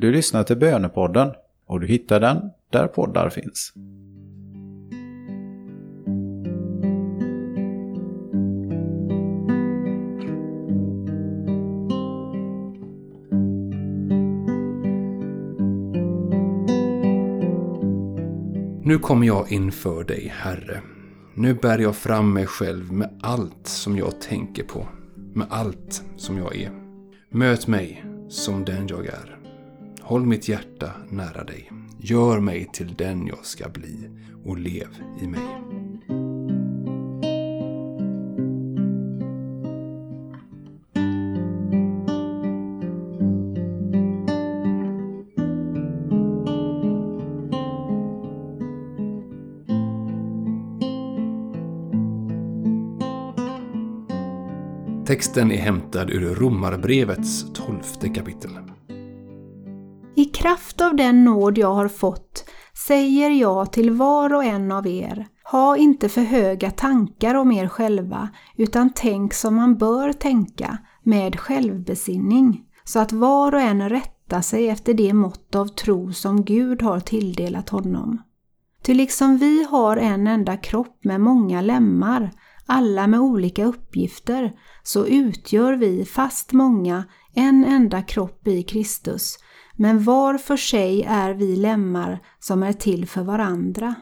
Du lyssnar till Bönepodden och du hittar den där poddar finns. Nu kommer jag inför dig, Herre. Nu bär jag fram mig själv med allt som jag tänker på, med allt som jag är. Möt mig som den jag är. Håll mitt hjärta nära dig. Gör mig till den jag ska bli och lev i mig. Texten är hämtad ur Romarbrevets tolfte kapitel. I kraft av den nåd jag har fått säger jag till var och en av er, ha inte för höga tankar om er själva, utan tänk som man bör tänka, med självbesinning, så att var och en rättar sig efter det mått av tro som Gud har tilldelat honom. Ty liksom vi har en enda kropp med många lemmar, alla med olika uppgifter, så utgör vi, fast många, en enda kropp i Kristus, men var för sig är vi lemmar som är till för varandra.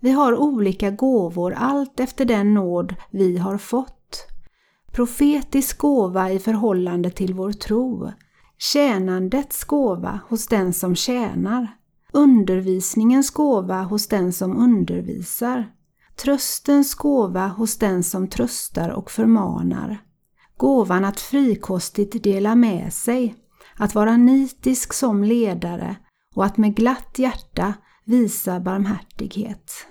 Vi har olika gåvor allt efter den nåd vi har fått. Profetisk gåva i förhållande till vår tro, tjänandets gåva hos den som tjänar, undervisningens gåva hos den som undervisar, tröstens gåva hos den som tröstar och förmanar, gåvan att frikostigt dela med sig, att vara nitisk som ledare och att med glatt hjärta visa barmhärtighet.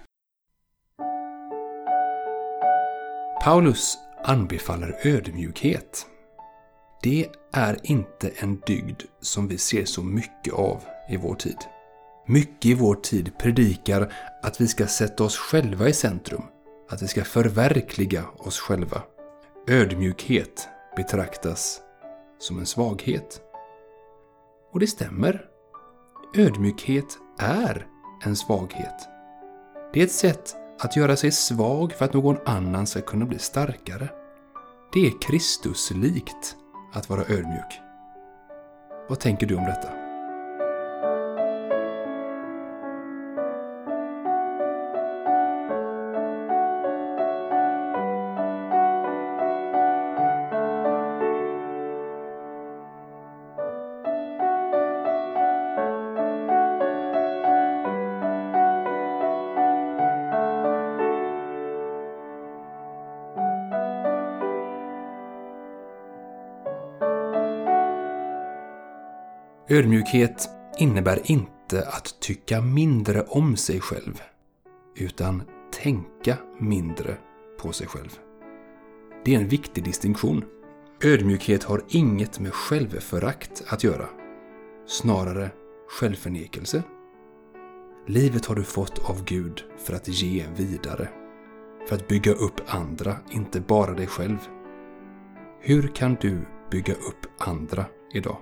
Paulus anbefaller ödmjukhet. Det är inte en dygd som vi ser så mycket av i vår tid. Mycket i vår tid predikar att vi ska sätta oss själva i centrum, att vi ska förverkliga oss själva. Ödmjukhet betraktas som en svaghet. Och det stämmer. Ödmjukhet är en svaghet. Det är ett sätt att göra sig svag för att någon annan ska kunna bli starkare. Det är Kristuslikt att vara ödmjuk. Vad tänker du om detta? Ödmjukhet innebär inte att tycka mindre om sig själv, utan tänka mindre på sig själv. Det är en viktig distinktion. Ödmjukhet har inget med självförakt att göra, snarare självförnekelse. Livet har du fått av Gud för att ge vidare, för att bygga upp andra, inte bara dig själv. Hur kan du bygga upp andra idag?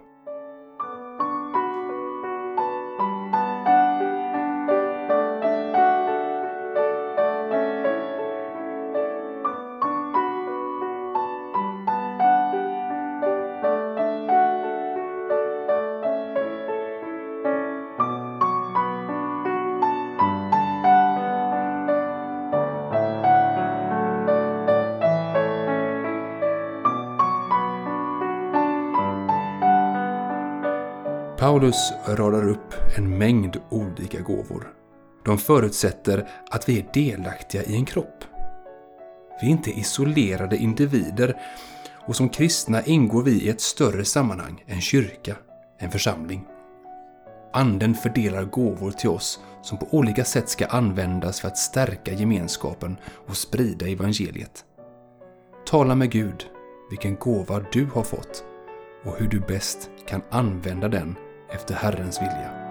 Paulus radar upp en mängd olika gåvor. De förutsätter att vi är delaktiga i en kropp. Vi är inte isolerade individer och som kristna ingår vi i ett större sammanhang, en kyrka, en församling. Anden fördelar gåvor till oss som på olika sätt ska användas för att stärka gemenskapen och sprida evangeliet. Tala med Gud vilken gåva du har fått och hur du bäst kan använda den efter Herrens vilja.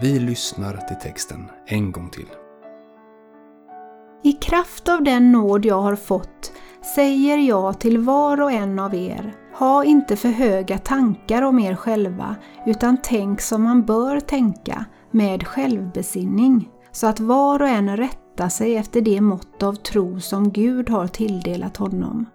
Vi lyssnar till texten en gång till. I kraft av den nåd jag har fått säger jag till var och en av er, ha inte för höga tankar om er själva, utan tänk som man bör tänka, med självbesinning, så att var och en rättar sig efter det mått av tro som Gud har tilldelat honom.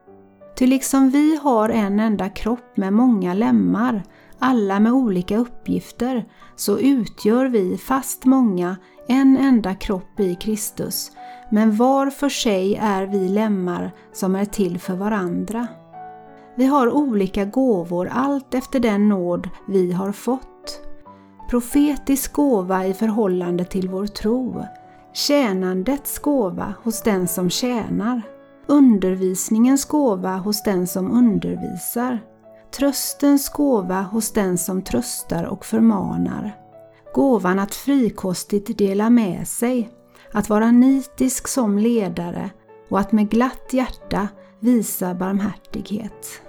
Ty liksom vi har en enda kropp med många lemmar, alla med olika uppgifter, så utgör vi, fast många, en enda kropp i Kristus, men var för sig är vi lemmar som är till för varandra. Vi har olika gåvor allt efter den nåd vi har fått. Profetisk gåva i förhållande till vår tro, tjänandets gåva hos den som tjänar, undervisningens gåva hos den som undervisar, tröstens gåva hos den som tröstar och förmanar, gåvan att frikostigt dela med sig, att vara nitisk som ledare och att med glatt hjärta visa barmhärtighet.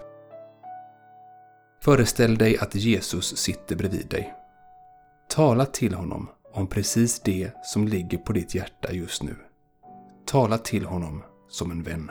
Föreställ dig att Jesus sitter bredvid dig. Tala till honom om precis det som ligger på ditt hjärta just nu. Tala till honom som en vän.